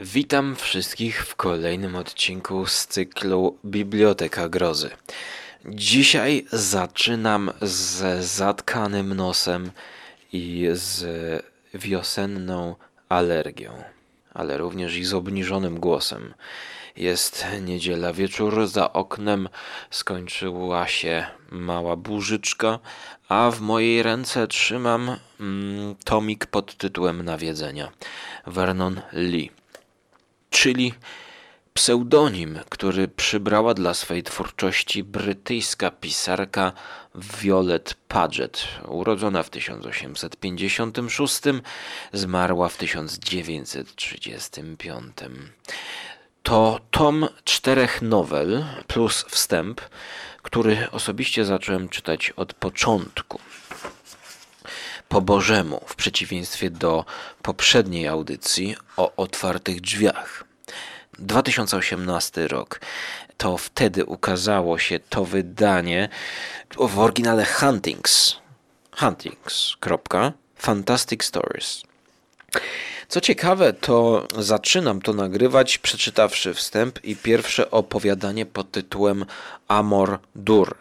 Witam wszystkich w kolejnym odcinku z cyklu Biblioteka Grozy. Dzisiaj zaczynam z zatkanym nosem i z wiosenną alergią, ale również i z obniżonym głosem. Jest niedziela wieczór, za oknem skończyła się mała burzyczka, a w mojej ręce trzymam mm, tomik pod tytułem Nawiedzenia Vernon Lee czyli pseudonim, który przybrała dla swej twórczości brytyjska pisarka Violet Paget, urodzona w 1856, zmarła w 1935. To tom czterech nowel plus wstęp, który osobiście zacząłem czytać od początku po Bożemu, w przeciwieństwie do poprzedniej audycji o otwartych drzwiach. 2018 rok. To wtedy ukazało się to wydanie w oryginale Huntings. Huntings. Fantastic Stories. Co ciekawe, to zaczynam to nagrywać, przeczytawszy wstęp i pierwsze opowiadanie pod tytułem Amor Dur,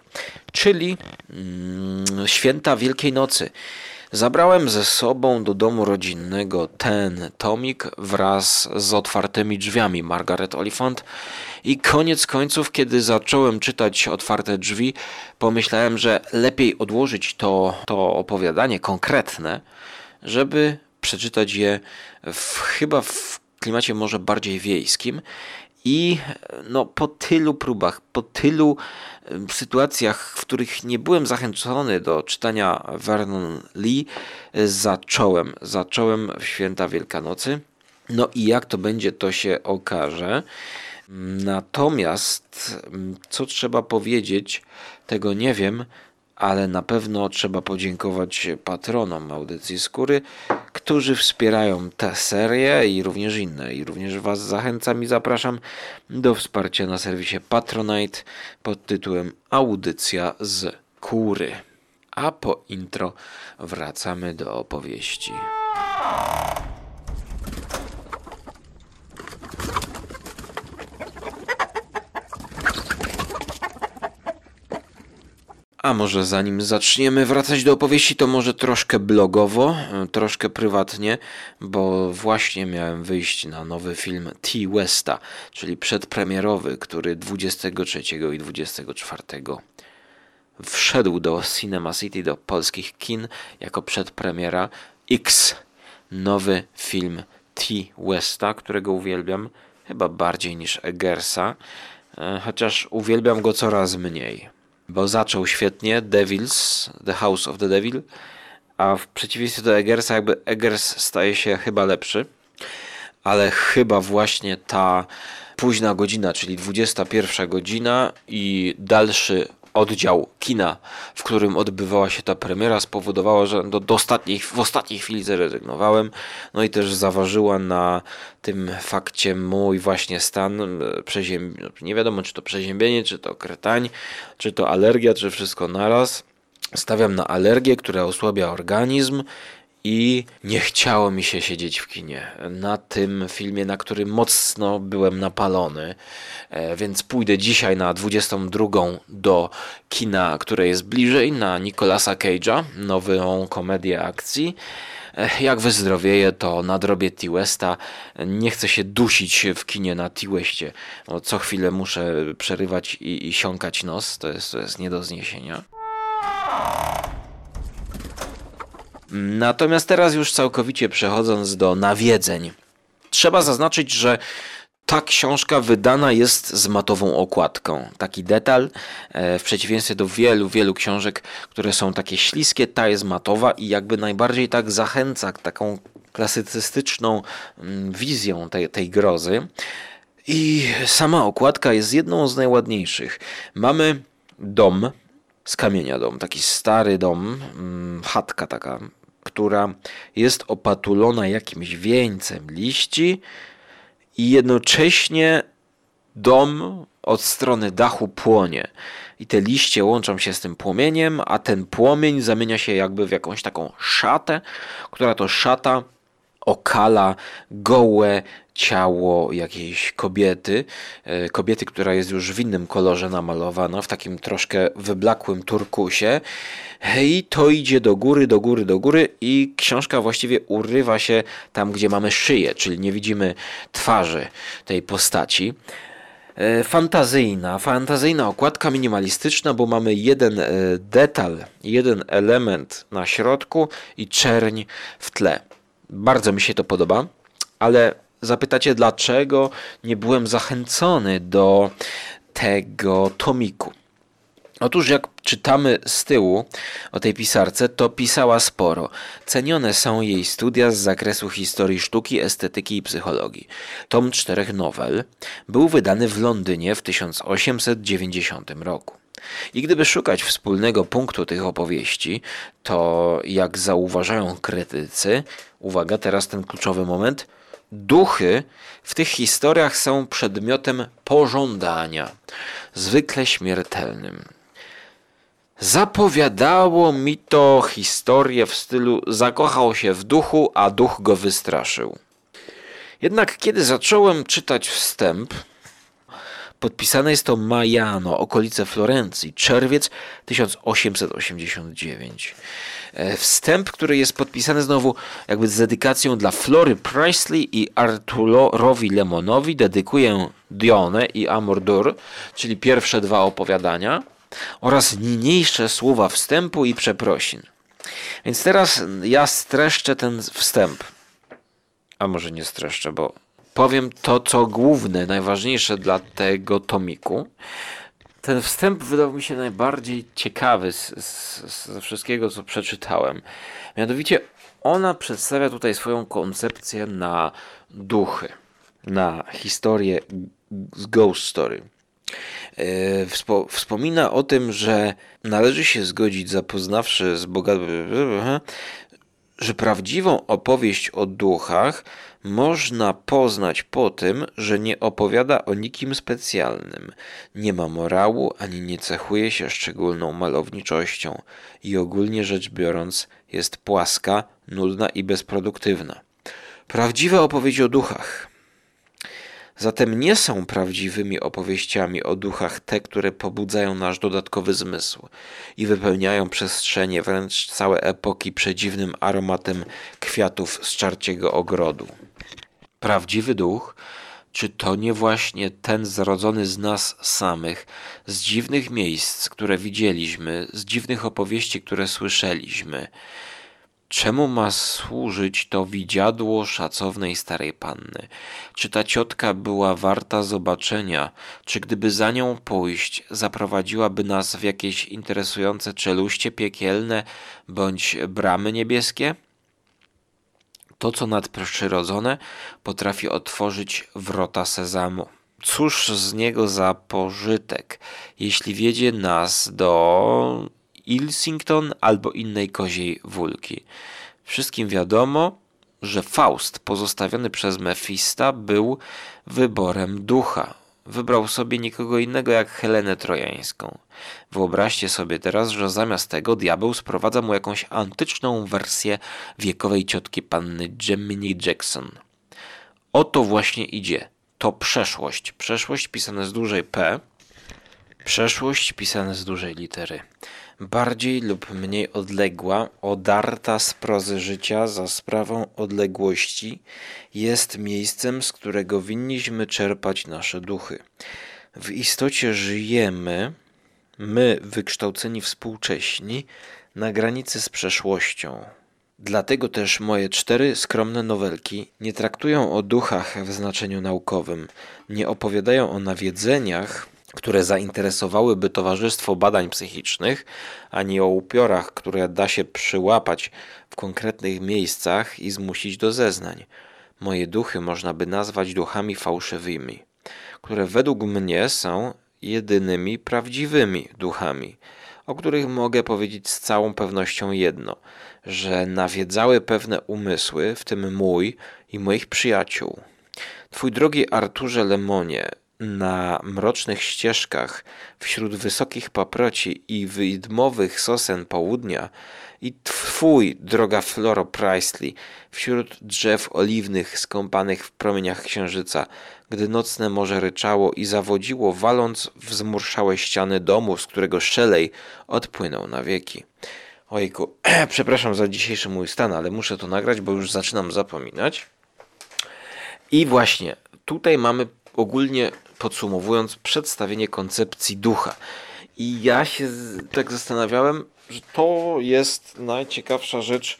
czyli mm, Święta Wielkiej Nocy. Zabrałem ze sobą do domu rodzinnego ten tomik wraz z otwartymi drzwiami Margaret Oliphant. I koniec końców, kiedy zacząłem czytać otwarte drzwi, pomyślałem, że lepiej odłożyć to, to opowiadanie konkretne, żeby przeczytać je w, chyba w klimacie może bardziej wiejskim i no, po tylu próbach, po tylu sytuacjach, w których nie byłem zachęcony do czytania Vernon Lee, zacząłem. Zacząłem w święta Wielkanocy. No i jak to będzie, to się okaże. Natomiast, co trzeba powiedzieć, tego nie wiem, ale na pewno trzeba podziękować patronom audycji Skóry, którzy wspierają tę serię i również inne. I również Was zachęcam i zapraszam do wsparcia na serwisie Patronite pod tytułem Audycja z Kury. A po intro wracamy do opowieści. A może zanim zaczniemy wracać do opowieści, to może troszkę blogowo, troszkę prywatnie, bo właśnie miałem wyjść na nowy film T. Westa, czyli przedpremierowy, który 23 i 24 wszedł do Cinema City, do polskich kin jako przedpremiera X. Nowy film T. Westa, którego uwielbiam chyba bardziej niż Eggersa, e, chociaż uwielbiam go coraz mniej bo zaczął świetnie Devils, The House of the Devil, a w przeciwieństwie do Eggersa, jakby Eggers staje się chyba lepszy, ale chyba właśnie ta późna godzina, czyli 21 godzina i dalszy oddział kina, w którym odbywała się ta premiera, spowodowała, że do, do ostatniej, w ostatniej chwili zrezygnowałem. No i też zaważyła na tym fakcie mój właśnie stan e, przeziębienia. No, nie wiadomo, czy to przeziębienie, czy to kretań, czy to alergia, czy wszystko naraz. Stawiam na alergię, która osłabia organizm i nie chciało mi się siedzieć w kinie na tym filmie, na którym mocno byłem napalony, e, więc pójdę dzisiaj na 22 do kina, które jest bliżej, na Nicolasa Cage'a, nową komedię akcji. E, jak wyzdrowieję, to nadrobię T-Westa. Nie chcę się dusić w kinie na T-Westie. Co chwilę muszę przerywać i, i siąkać nos. To jest, to jest nie do zniesienia. Natomiast teraz już całkowicie przechodząc do nawiedzeń. Trzeba zaznaczyć, że ta książka wydana jest z matową okładką. Taki detal, e, w przeciwieństwie do wielu, wielu książek, które są takie śliskie, ta jest matowa i jakby najbardziej tak zachęca taką klasycystyczną mm, wizją tej, tej grozy. I sama okładka jest jedną z najładniejszych. Mamy dom, z kamienia dom, taki stary dom, mm, chatka taka która jest opatulona jakimś wieńcem liści i jednocześnie dom od strony dachu płonie. I te liście łączą się z tym płomieniem, a ten płomień zamienia się jakby w jakąś taką szatę, która to szata okala gołe ciało jakiejś kobiety, e, kobiety, która jest już w innym kolorze namalowana, w takim troszkę wyblakłym turkusie. I to idzie do góry, do góry, do góry, i książka właściwie urywa się tam, gdzie mamy szyję, czyli nie widzimy twarzy tej postaci. E, fantazyjna, fantazyjna okładka minimalistyczna, bo mamy jeden e, detal, jeden element na środku i czerń w tle. Bardzo mi się to podoba, ale zapytacie, dlaczego nie byłem zachęcony do tego tomiku. Otóż jak czytamy z tyłu o tej pisarce, to pisała sporo. Cenione są jej studia z zakresu historii sztuki, estetyki i psychologii. Tom czterech nowel był wydany w Londynie w 1890 roku. I gdyby szukać wspólnego punktu tych opowieści, to jak zauważają krytycy, uwaga, teraz ten kluczowy moment, duchy w tych historiach są przedmiotem pożądania, zwykle śmiertelnym. Zapowiadało mi to historię w stylu zakochał się w duchu, a duch go wystraszył. Jednak kiedy zacząłem czytać wstęp, podpisane jest to Majano, okolice Florencji, czerwiec 1889. E, wstęp, który jest podpisany znowu jakby z dedykacją dla Flory Priestley i Arturowi Lemonowi. Dedykuję Dionę i Amordur, czyli pierwsze dwa opowiadania oraz niniejsze słowa wstępu i przeprosin. Więc teraz ja streszczę ten wstęp. A może nie streszczę, bo powiem to, co główne, najważniejsze dla tego tomiku. Ten wstęp wydał mi się najbardziej ciekawy z, z, ze wszystkiego, co przeczytałem. Mianowicie ona przedstawia tutaj swoją koncepcję na duchy, na historię z Ghost Story. E, wspomina o tym, że należy się zgodzić, zapoznawszy z bogatym, że prawdziwą opowieść o duchach można poznać po tym, że nie opowiada o nikim specjalnym, nie ma morału ani nie cechuje się szczególną malowniczością i ogólnie rzecz biorąc jest płaska, nudna i bezproduktywna. Prawdziwe opowieść o duchach Zatem nie są prawdziwymi opowieściami o duchach te, które pobudzają nasz dodatkowy zmysł i wypełniają przestrzenie, wręcz całe epoki przedziwnym aromatem kwiatów z czarciego ogrodu. Prawdziwy duch, czy to nie właśnie ten zrodzony z nas samych, z dziwnych miejsc, które widzieliśmy, z dziwnych opowieści, które słyszeliśmy, Czemu ma służyć to widziadło szacownej starej panny? Czy ta ciotka była warta zobaczenia? Czy gdyby za nią pójść, zaprowadziłaby nas w jakieś interesujące czeluście piekielne bądź bramy niebieskie? To, co nadprzyrodzone, potrafi otworzyć wrota sezamu. Cóż z niego za pożytek, jeśli wiedzie nas do Ilsington albo innej koziej wólki. Wszystkim wiadomo, że Faust pozostawiony przez Mefista był wyborem ducha. Wybrał sobie nikogo innego jak Helenę Trojańską. Wyobraźcie sobie teraz, że zamiast tego diabeł sprowadza mu jakąś antyczną wersję wiekowej ciotki panny Gemini Jackson. O to właśnie idzie. To przeszłość. Przeszłość pisane z dużej P. Przeszłość pisane z dużej litery bardziej lub mniej odległa, odarta z prozy życia za sprawą odległości, jest miejscem, z którego winniśmy czerpać nasze duchy. W istocie żyjemy, my, wykształceni współcześni, na granicy z przeszłością. Dlatego też moje cztery skromne nowelki nie traktują o duchach w znaczeniu naukowym, nie opowiadają o nawiedzeniach, które zainteresowałyby Towarzystwo Badań Psychicznych, ani o upiorach, które da się przyłapać w konkretnych miejscach i zmusić do zeznań. Moje duchy można by nazwać duchami fałszywymi, które według mnie są jedynymi prawdziwymi duchami, o których mogę powiedzieć z całą pewnością jedno, że nawiedzały pewne umysły, w tym mój i moich przyjaciół. Twój drogi Arturze Lemonie, na mrocznych ścieżkach, wśród wysokich paproci i widmowych sosen południa, i twój, droga Floro Priestley, wśród drzew oliwnych skąpanych w promieniach księżyca, gdy nocne morze ryczało i zawodziło, waląc w zmurszałe ściany domu, z którego szelej odpłynął na wieki. Ojku, przepraszam za dzisiejszy mój stan, ale muszę to nagrać, bo już zaczynam zapominać. I właśnie tutaj mamy ogólnie podsumowując przedstawienie koncepcji ducha. I ja się tak zastanawiałem, że to jest najciekawsza rzecz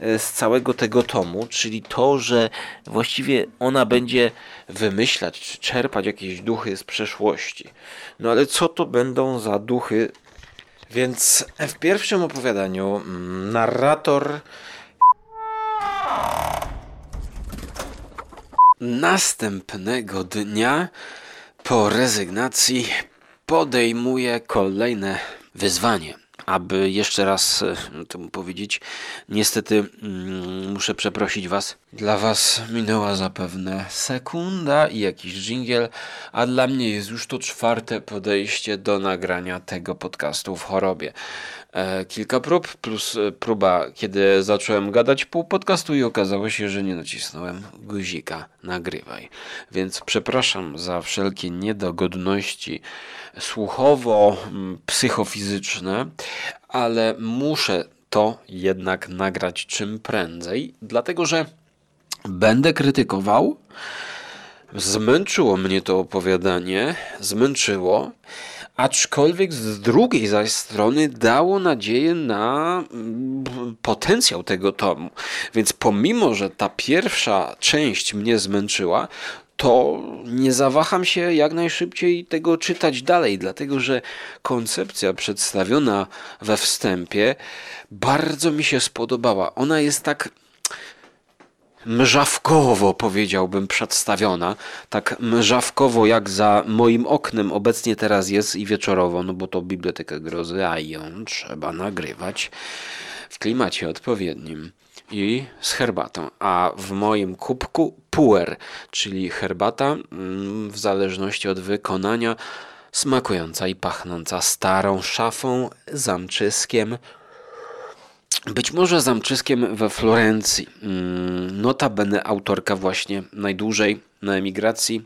e, z całego tego tomu, czyli to, że właściwie ona będzie wymyślać czy czerpać jakieś duchy z przeszłości. No ale co to będą za duchy? Więc w pierwszym opowiadaniu mm, narrator następnego dnia po rezygnacji podejmuje kolejne wyzwanie aby jeszcze raz e, temu powiedzieć, niestety mm, muszę przeprosić Was. Dla Was minęła zapewne sekunda i jakiś dżingiel, a dla mnie jest już to czwarte podejście do nagrania tego podcastu w chorobie. E, kilka prób, plus e, próba, kiedy zacząłem gadać pół podcastu i okazało się, że nie nacisnąłem guzika nagrywaj. Więc przepraszam za wszelkie niedogodności słuchowo-psychofizyczne, ale muszę to jednak nagrać czym prędzej, dlatego że będę krytykował. Zmęczyło mnie to opowiadanie, zmęczyło, aczkolwiek z drugiej zaś strony dało nadzieję na mm, potencjał tego tomu. Więc pomimo, że ta pierwsza część mnie zmęczyła, to nie zawaham się jak najszybciej tego czytać dalej, dlatego że koncepcja przedstawiona we wstępie bardzo mi się spodobała. Ona jest tak mrzawkowo, powiedziałbym, przedstawiona. Tak mrzawkowo, jak za moim oknem obecnie teraz jest i wieczorowo, no bo to Biblioteka Grozy, a ją trzeba nagrywać w klimacie odpowiednim i z herbatą, a w moim kubku puer, czyli herbata mm, w zależności od wykonania smakująca i pachnąca starą szafą, zamczyskiem, być może zamczyskiem we Florencji. Mm, notabene autorka właśnie najdłużej na emigracji,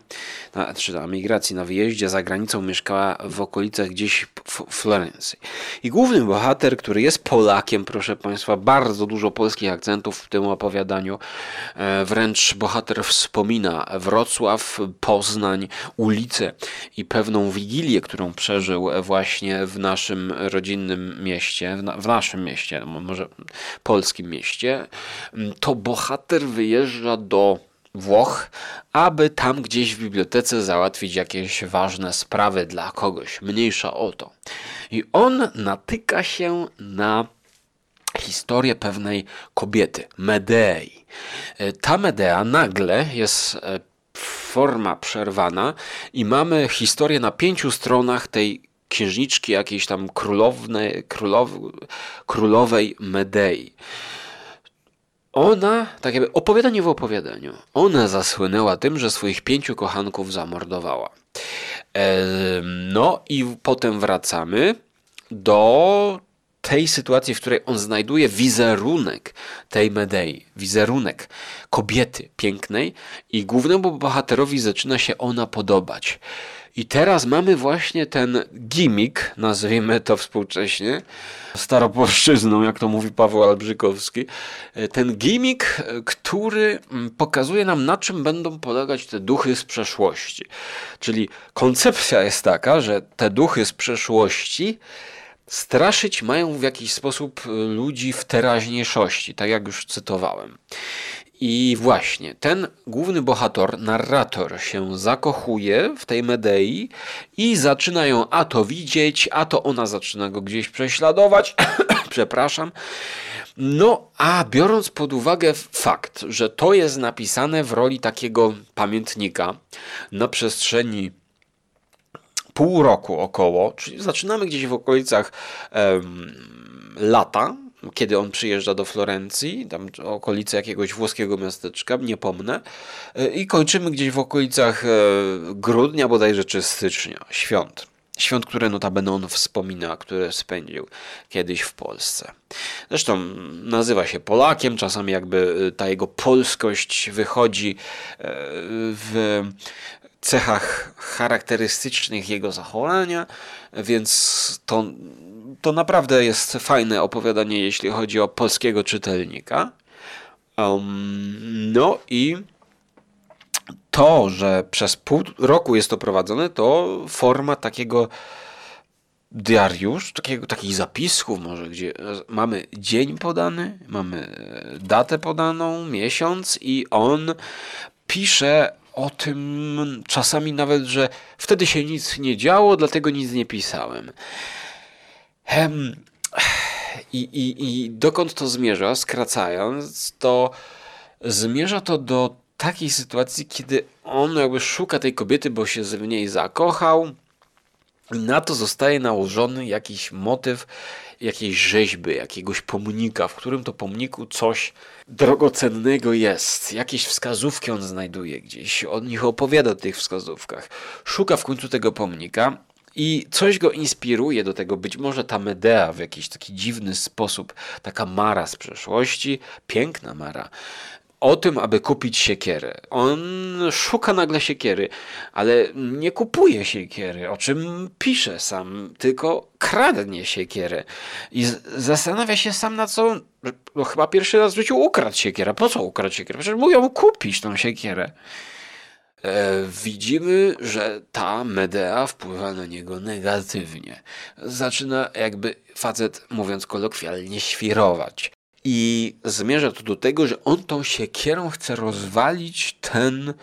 na, czy na emigracji, na wyjeździe za granicą mieszkała w okolicach gdzieś w Florencji. I główny bohater, który jest Polakiem, proszę Państwa, bardzo dużo polskich akcentów w tym opowiadaniu, e, wręcz bohater wspomina Wrocław, Poznań, ulice i pewną wigilię, którą przeżył właśnie w naszym rodzinnym mieście, w, na, w naszym mieście, może polskim mieście, to bohater wyjeżdża do Włoch, aby tam gdzieś w bibliotece załatwić jakieś ważne sprawy dla kogoś, mniejsza o to. I on natyka się na historię pewnej kobiety, Medei. E, ta Medea nagle jest e, forma przerwana i mamy historię na pięciu stronach tej księżniczki jakiejś tam królownej, królow, królowej Medei. Ona, tak jakby opowiadanie w opowiadaniu, ona zasłynęła tym, że swoich pięciu kochanków zamordowała. No i potem wracamy do tej sytuacji, w której on znajduje wizerunek tej Medei, wizerunek kobiety pięknej i głównemu bohaterowi zaczyna się ona podobać. I teraz mamy właśnie ten gimmick, nazwijmy to współcześnie, staropolszczyzną, jak to mówi Paweł Albrzykowski, ten gimmick, który mm, pokazuje nam, na czym będą polegać te duchy z przeszłości. Czyli koncepcja jest taka, że te duchy z przeszłości straszyć mają w jakiś sposób ludzi w teraźniejszości, tak jak już cytowałem. I właśnie ten główny bohater, narrator się zakochuje w tej Medei i zaczyna ją a to widzieć, a to ona zaczyna go gdzieś prześladować. Przepraszam. No, a biorąc pod uwagę fakt, że to jest napisane w roli takiego pamiętnika na przestrzeni pół roku około, czyli zaczynamy gdzieś w okolicach um, lata, kiedy on przyjeżdża do Florencji, tam okolice jakiegoś włoskiego miasteczka, nie pomnę, e, i kończymy gdzieś w okolicach e, grudnia bodajże czy stycznia, świąt. Świąt, które notabene on wspomina, które spędził kiedyś w Polsce. Zresztą nazywa się Polakiem, czasami jakby e, ta jego polskość wychodzi w cechach charakterystycznych jego zachowania, więc to, to naprawdę jest fajne opowiadanie, jeśli chodzi o polskiego czytelnika. Um, no i to, że przez pół roku jest to prowadzone, to forma takiego diariusz, takiego, takich zapisków może, gdzie mamy dzień podany, mamy datę podaną, miesiąc i on pisze o tym czasami nawet, że wtedy się nic nie działo, dlatego nic nie pisałem. Hem, i, i, I dokąd to zmierza? Skracając, to zmierza to do takiej sytuacji, kiedy on jakby szuka tej kobiety, bo się w niej zakochał. I na to zostaje nałożony jakiś motyw jakiejś rzeźby, jakiegoś pomnika, w którym to pomniku coś drogocennego jest. Jakieś wskazówki on znajduje gdzieś. On nich opowiada o tych wskazówkach. Szuka w końcu tego pomnika i coś go inspiruje do tego, być może ta Medea w jakiś taki dziwny sposób, taka Mara z przeszłości, piękna Mara, o tym, aby kupić siekierę. On szuka nagle siekiery, ale nie kupuje siekiery, o czym pisze sam, tylko kradnie siekierę. I zastanawia się sam na co, no chyba pierwszy raz w życiu ukradł siekierę. Po co ukradł siekierę? Przecież mówią kupić tą siekierę. E, widzimy, że ta Medea wpływa na niego negatywnie. Zaczyna jakby facet, mówiąc kolokwialnie, świrować. I zmierza to do tego, że on tą siekierą chce rozwalić ten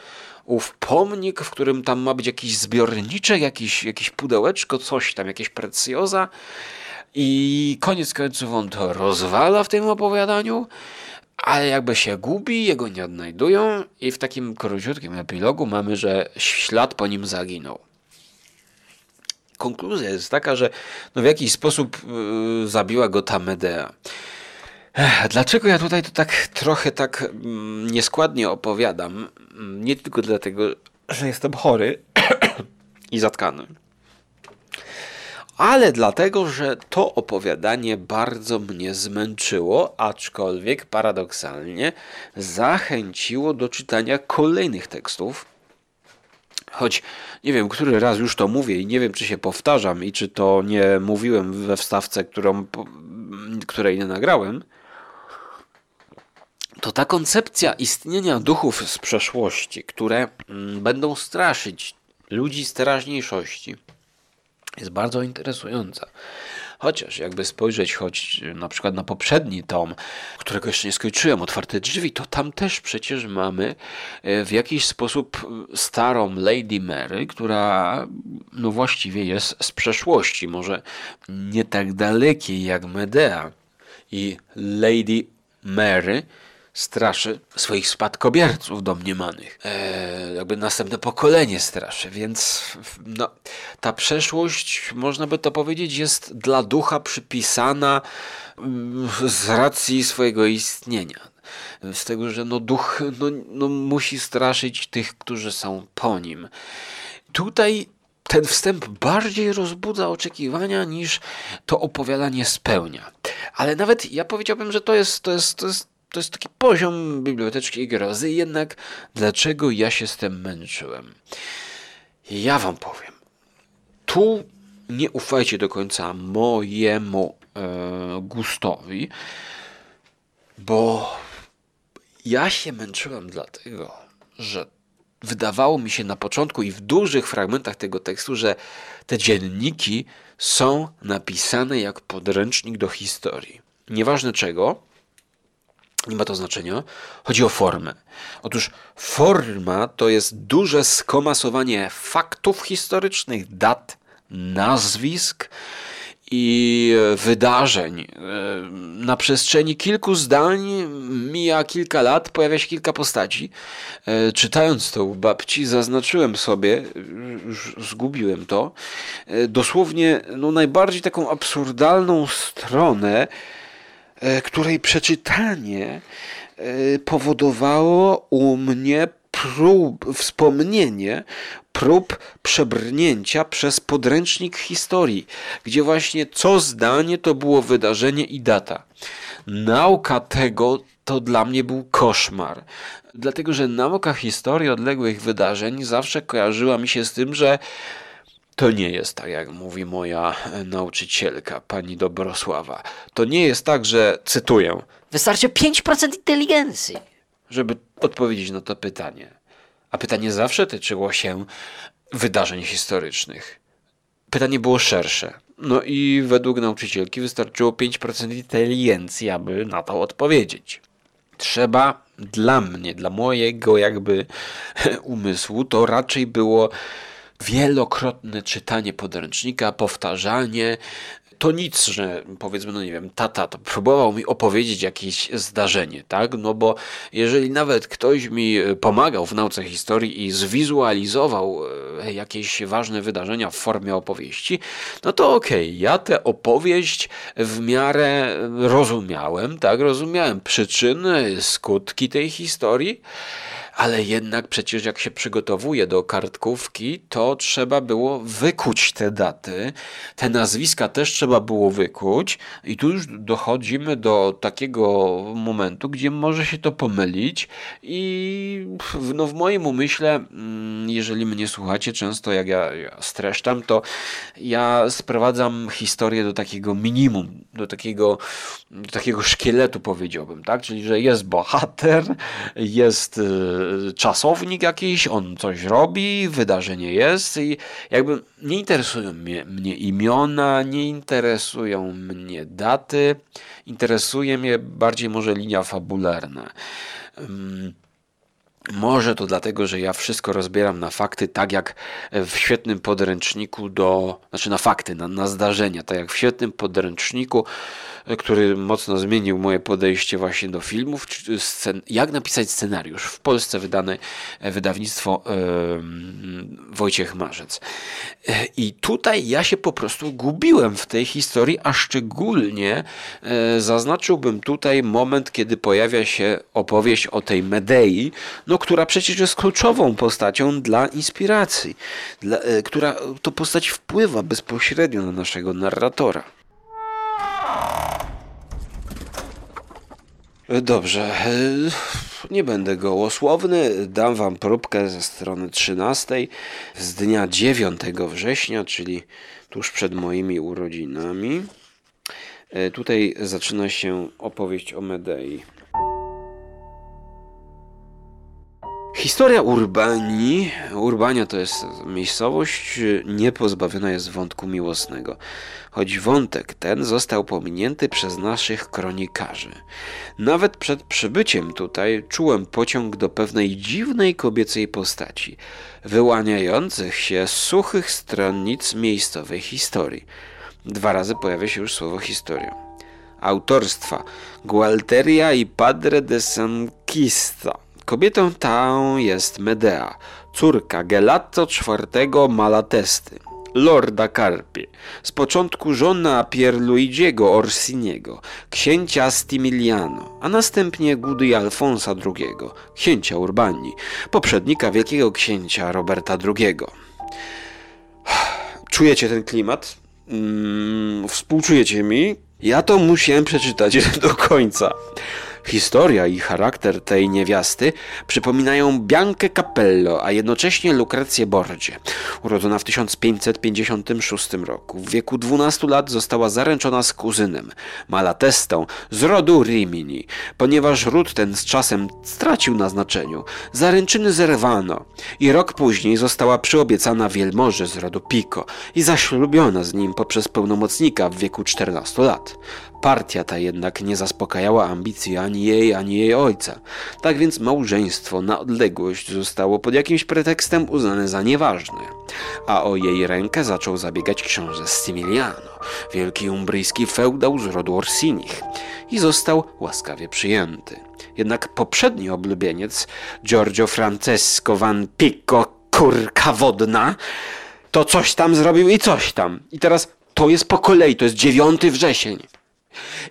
ów pomnik, w którym tam ma być jakiś zbiorniczek, jakiś, jakieś pudełeczko, coś tam, jakieś precjoza. I koniec końców on to rozwala w tym opowiadaniu, ale jakby się gubi, jego nie odnajdują i w takim króciutkim epilogu mamy, że ślad po nim zaginął. Konkluzja jest taka, że no w jakiś sposób yy, zabiła go ta Medea. Dlaczego ja tutaj to tak trochę tak mm, nieskładnie opowiadam? Mm, nie tylko dlatego, że jestem chory i zatkany, ale dlatego, że to opowiadanie bardzo mnie zmęczyło, aczkolwiek paradoksalnie zachęciło do czytania kolejnych tekstów. Choć nie wiem, który raz już to mówię i nie wiem, czy się powtarzam i czy to nie mówiłem we wstawce, którą, której nie nagrałem to ta koncepcja istnienia duchów z przeszłości, które mm, będą straszyć ludzi z teraźniejszości, jest bardzo interesująca. Chociaż jakby spojrzeć choć na przykład na poprzedni tom, którego jeszcze nie skończyłem, Otwarte Drzwi, to tam też przecież mamy e, w jakiś sposób starą Lady Mary, która no właściwie jest z przeszłości, może nie tak dalekiej jak Medea i Lady Mary, straszy swoich spadkobierców domniemanych. E, jakby następne pokolenie straszy, więc no, ta przeszłość, można by to powiedzieć, jest dla ducha przypisana mm, z racji swojego istnienia. Z tego, że no, duch no, no, musi straszyć tych, którzy są po nim. Tutaj ten wstęp bardziej rozbudza oczekiwania niż to opowiadanie spełnia. Ale nawet ja powiedziałbym, że to jest, to jest, to jest to jest taki poziom biblioteczki grozy, jednak dlaczego ja się z tym męczyłem? Ja wam powiem. Tu nie ufajcie do końca mojemu e, gustowi, bo ja się męczyłem dlatego, że wydawało mi się na początku i w dużych fragmentach tego tekstu, że te dzienniki są napisane jak podręcznik do historii. Nieważne czego, nie ma to znaczenia. Chodzi o formę. Otóż forma to jest duże skomasowanie faktów historycznych, dat, nazwisk i wydarzeń. Na przestrzeni kilku zdań mija kilka lat, pojawia się kilka postaci. Czytając to u babci, zaznaczyłem sobie, już zgubiłem to, dosłownie no, najbardziej taką absurdalną stronę e, której przeczytanie e, powodowało u mnie prób, wspomnienie prób przebrnięcia przez podręcznik historii, gdzie właśnie co zdanie to było wydarzenie i data. Nauka tego to dla mnie był koszmar. Dlatego, że nauka historii odległych wydarzeń zawsze kojarzyła mi się z tym, że to nie jest tak, jak mówi moja nauczycielka, pani Dobrosława. To nie jest tak, że cytuję. Wystarczy 5% inteligencji. Żeby odpowiedzieć na to pytanie. A pytanie zawsze tyczyło się wydarzeń historycznych. Pytanie było szersze. No i według nauczycielki wystarczyło 5% inteligencji, aby na to odpowiedzieć. Trzeba dla mnie, dla mojego jakby umysłu, to raczej było wielokrotne czytanie podręcznika, powtarzanie, to nic, że powiedzmy, no nie wiem, tata to próbował mi opowiedzieć jakieś zdarzenie, tak? No bo jeżeli nawet ktoś mi e, pomagał w nauce historii i zwizualizował e, jakieś ważne wydarzenia w formie opowieści, no to okej, okay, ja tę opowieść w miarę rozumiałem, tak? Rozumiałem przyczyny, skutki tej historii ale jednak przecież jak się przygotowuje do kartkówki, to trzeba było wykuć te daty, te nazwiska też trzeba było wykuć. I tu już dochodzimy do takiego momentu, gdzie może się to pomylić. I no w moim umyśle, mm, jeżeli mnie słuchacie często jak ja, ja streszczam, to ja sprowadzam historię do takiego minimum, do takiego, do takiego szkieletu powiedziałbym, tak? Czyli, że jest bohater, jest y, czasownik jakiś, on coś robi, wydarzenie jest i jakby nie interesują mnie, mnie imiona, nie interesują mnie daty, interesuje mnie bardziej może linia fabularna. Może to dlatego, że ja wszystko rozbieram na fakty, tak jak w świetnym podręczniku do, znaczy na fakty, na, na zdarzenia, tak jak w świetnym podręczniku który mocno zmienił moje podejście właśnie do filmów, scen, jak napisać scenariusz. W Polsce wydane wydawnictwo yy, Wojciech Marzec. E, I tutaj ja się po prostu gubiłem w tej historii, a szczególnie yy, zaznaczyłbym tutaj moment, kiedy pojawia się opowieść o tej Medei, no, która przecież jest kluczową postacią dla inspiracji, dla, yy, która to postać wpływa bezpośrednio na naszego narratora. Dobrze, nie będę gołosłowny, dam wam próbkę ze strony 13 z dnia 9 września, czyli tuż przed moimi urodzinami. E, tutaj zaczyna się opowieść o Medei. Historia Urbanii, Urbania to jest miejscowość niepozbawiona jest wątku miłosnego, choć wątek ten został pominięty przez naszych kronikarzy. Nawet przed przybyciem tutaj czułem pociąg do pewnej dziwnej kobiecej postaci, wyłaniających się z suchych stronnic miejscowej historii. Dwa razy pojawia się już słowo historia. Autorstwa Gualteria i Padre de Sanquista Kobietą tą jest Medea, córka Gelatto IV Malatesty, lorda Carpi, z początku żona Pierluigiego Orsiniego, księcia Stimiliano, a następnie Gudy Alfonsa II, księcia Urbanii, poprzednika wielkiego księcia Roberta II. Czujecie ten klimat? Mm, współczujecie mi? Ja to musiałem przeczytać do końca. Historia i charakter tej niewiasty przypominają Biankę Capello, a jednocześnie Lukrecję Borgie. Urodzona w 1556 roku, w wieku 12 lat została zaręczona z kuzynem, Malatestą z rodu Rimini. Ponieważ ród ten z czasem stracił na znaczeniu, zaręczyny zerwano i rok później została przyobiecana wielmoży z rodu Pico i zaślubiona z nim poprzez pełnomocnika w wieku 14 lat. Partia ta jednak nie zaspokajała ambicji ani jej, ani jej ojca. Tak więc małżeństwo na odległość zostało pod jakimś pretekstem uznane za nieważne. A o jej rękę zaczął zabiegać książę Stimiliano, wielki umbryjski feudał z rodu Orsinich i został łaskawie przyjęty. Jednak poprzedni oblubieniec, Giorgio Francesco van Pico, kurka wodna, to coś tam zrobił i coś tam. I teraz to jest po kolei, to jest 9 wrzesień.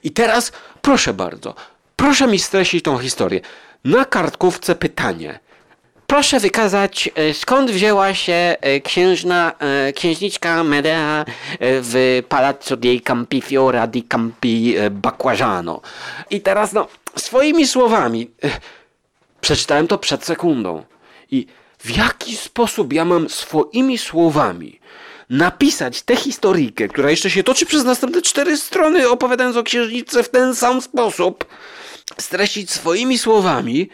I teraz, proszę bardzo, proszę mi streścić tą historię. Na kartkówce pytanie. Proszę wykazać, e, skąd wzięła się e, księżna, e, księżniczka Medea w Palazzo dei Campi Fiora di Campi Bacquagiano. I teraz, no, swoimi słowami. Przeczytałem to przed sekundą. I w jaki sposób ja mam swoimi słowami napisać tę historyjkę, która jeszcze się toczy przez następne cztery strony, opowiadając o księżniczce w ten sam sposób, streścić swoimi słowami,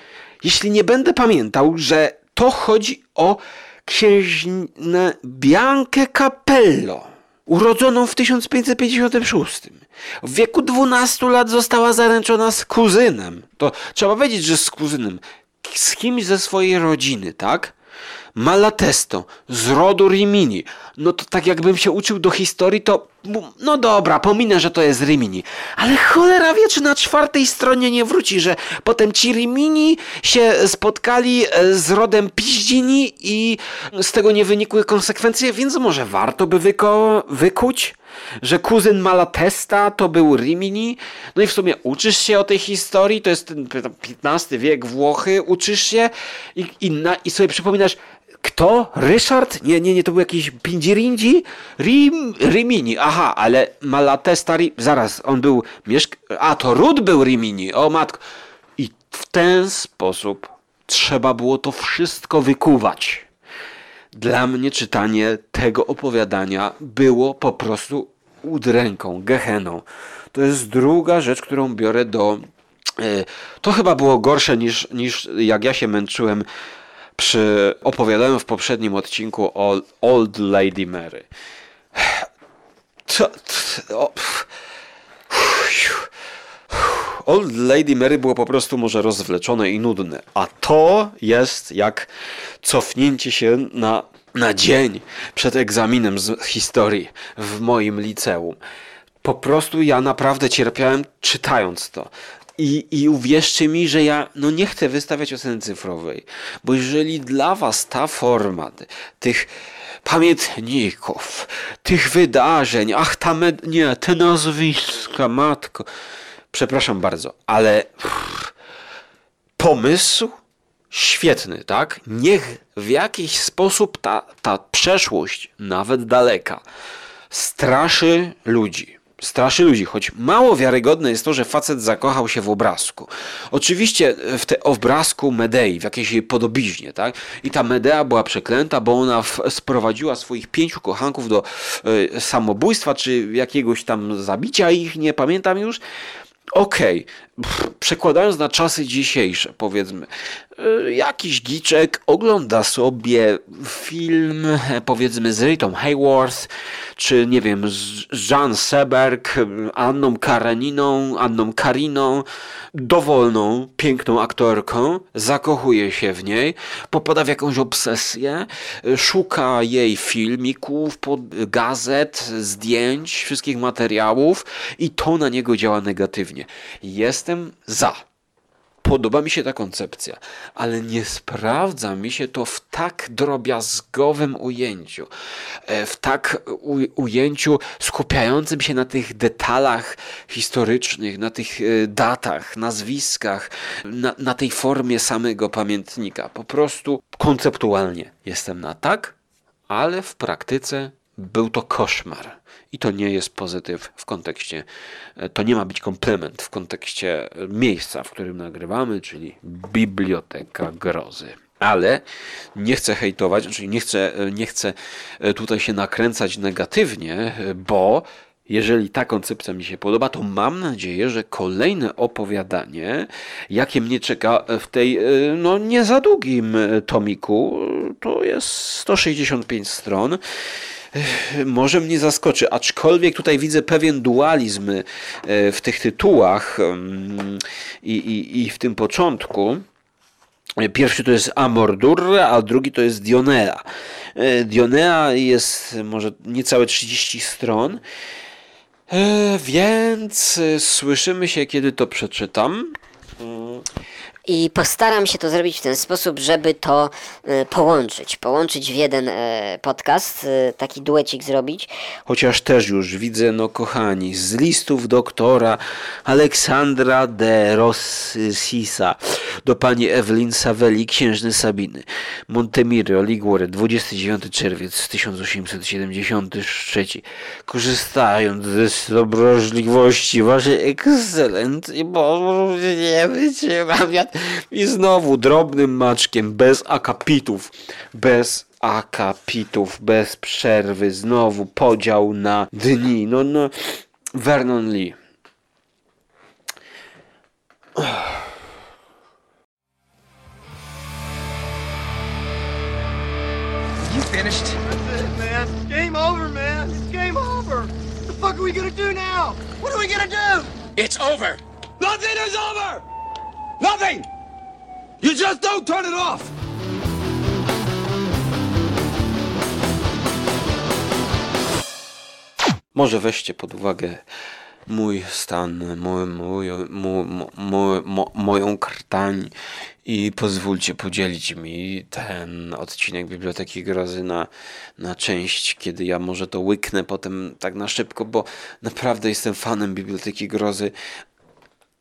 jeśli nie będę pamiętał, że to chodzi o księżnę Biankę Capello, urodzoną w 1556. W wieku 12 lat została zaręczona z kuzynem. To trzeba wiedzieć, że z kuzynem. Z kimś ze swojej rodziny, tak? Malatesto, z rodu Rimini. No to tak jakbym się uczył do historii, to no dobra, pominę, że to jest Rimini. Ale cholera wie, czy na czwartej stronie nie wróci, że potem ci Rimini się spotkali e, z rodem Piździni i z tego nie wynikły konsekwencje, więc może warto by wyko- wykuć, że kuzyn Malatesta to był Rimini. No i w sumie uczysz się o tej historii, to jest ten XV wiek Włochy, uczysz się i, i, na, i sobie przypominasz, kto? Ryszard? Nie, nie, nie, to był jakiś Pindzirindzi? Rim, Rimini, aha, ale Malatesta, Ri, zaraz, on był mieszk... A, to Ród był Rimini, o matko. I w ten sposób trzeba było to wszystko wykuwać. Dla mnie czytanie tego opowiadania było po prostu udręką, geheną. To jest druga rzecz, którą biorę do. e, To chyba było gorsze niż, niż jak ja się męczyłem przy opowiadałem w poprzednim odcinku o Old Lady Mary. To, to, o. Old Lady Mary było po prostu może rozwleczone i nudne, a to jest jak cofnięcie się na, na dzień przed egzaminem z historii w moim liceum. Po prostu ja naprawdę cierpiałem czytając to. I, I uwierzcie mi, że ja no nie chcę wystawiać oceny cyfrowej, bo jeżeli dla was ta forma tych pamiętników, tych wydarzeń, ach ta med- nie, te nazwiska, matko, przepraszam bardzo, ale pff, pomysł świetny, tak? Niech w jakiś sposób ta, ta przeszłość, nawet daleka, straszy ludzi. Straszy ludzi, choć mało wiarygodne jest to, że facet zakochał się w obrazku. Oczywiście w te obrazku Medei, w jakiejś jej podobiznie, tak? I ta Medea była przeklęta, bo ona sprowadziła swoich pięciu kochanków do e, samobójstwa, czy jakiegoś tam zabicia ich, nie pamiętam już. Okej, Pff, przekładając na czasy dzisiejsze, powiedzmy, y, jakiś giczek ogląda sobie film, powiedzmy, z Ritą Hayworth, czy nie wiem, z Jean Seberg, Anną Kareniną, Anną Kariną, dowolną, piękną aktorką, zakochuje się w niej, popada w jakąś obsesję, szuka jej filmików, gazet, zdjęć, wszystkich materiałów i to na niego działa negatywnie. Jestem za. Podoba mi się ta koncepcja, ale nie sprawdza mi się to w tak drobiazgowym ujęciu, e, w tak ujęciu skupiającym się na tych detalach historycznych, na tych e, datach, nazwiskach, na, na tej formie samego pamiętnika. Po prostu konceptualnie jestem na tak, ale w praktyce był to koszmar. I to nie jest pozytyw w kontekście, e, to nie ma być komplement w kontekście e, miejsca, w którym nagrywamy, czyli biblioteka grozy. Ale nie chcę hejtować, czyli nie chcę, e, nie chcę tutaj się nakręcać negatywnie, bo jeżeli ta koncepcja mi się podoba, to mam nadzieję, że kolejne opowiadanie, jakie mnie czeka w tej no, nie za długim tomiku, to jest 165 stron, może mnie zaskoczy, aczkolwiek tutaj widzę pewien dualizm e, w tych tytułach mm, i, i, i w tym początku. Pierwszy to jest Amordur, a drugi to jest Dionea. E, Dionea jest może niecałe 30 stron, e, więc słyszymy się, kiedy to przeczytam. I postaram się to zrobić w ten sposób, żeby to e, połączyć. Połączyć w jeden e, podcast, e, taki duecik zrobić. Chociaż też już widzę, no kochani, z listów doktora Aleksandra de Rossisa do pani Ewelin Savelli, księżny Sabiny, Montemiro, Liguore, 29 czerwiec 1873. Korzystając ze dobrożliwości waszej ekscelencji, bo nie wytrzymam i znowu drobnym maczkiem, bez akapitów, bez akapitów, bez przerwy, znowu podział na dni, no no, Vernon Lee. You finished? That's it, man. It's game over, man. It's game over. What the fuck are we gonna do now? What are we gonna do? It's over. Nothing is over! Nothing! You just don't turn it off! Może weźcie pod uwagę mój stan, mój, mój, mój, mój, mo- moją krtań i pozwólcie podzielić mi ten odcinek Biblioteki Grozy na, na część, kiedy ja może to łyknę potem tak na szybko, bo naprawdę jestem fanem Biblioteki Grozy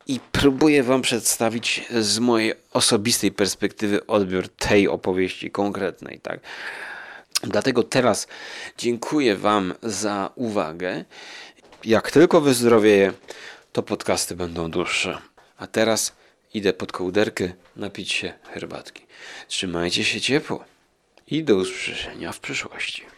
i próbuję Wam przedstawić z mojej osobistej perspektywy odbiór tej opowieści konkretnej, tak? Dlatego teraz dziękuję Wam za uwagę. Jak tylko wyzdrowieję, to podcasty będą dłuższe. A teraz idę pod kołderkę napić się herbatki. Trzymajcie się ciepło i do usłyszenia w przyszłości.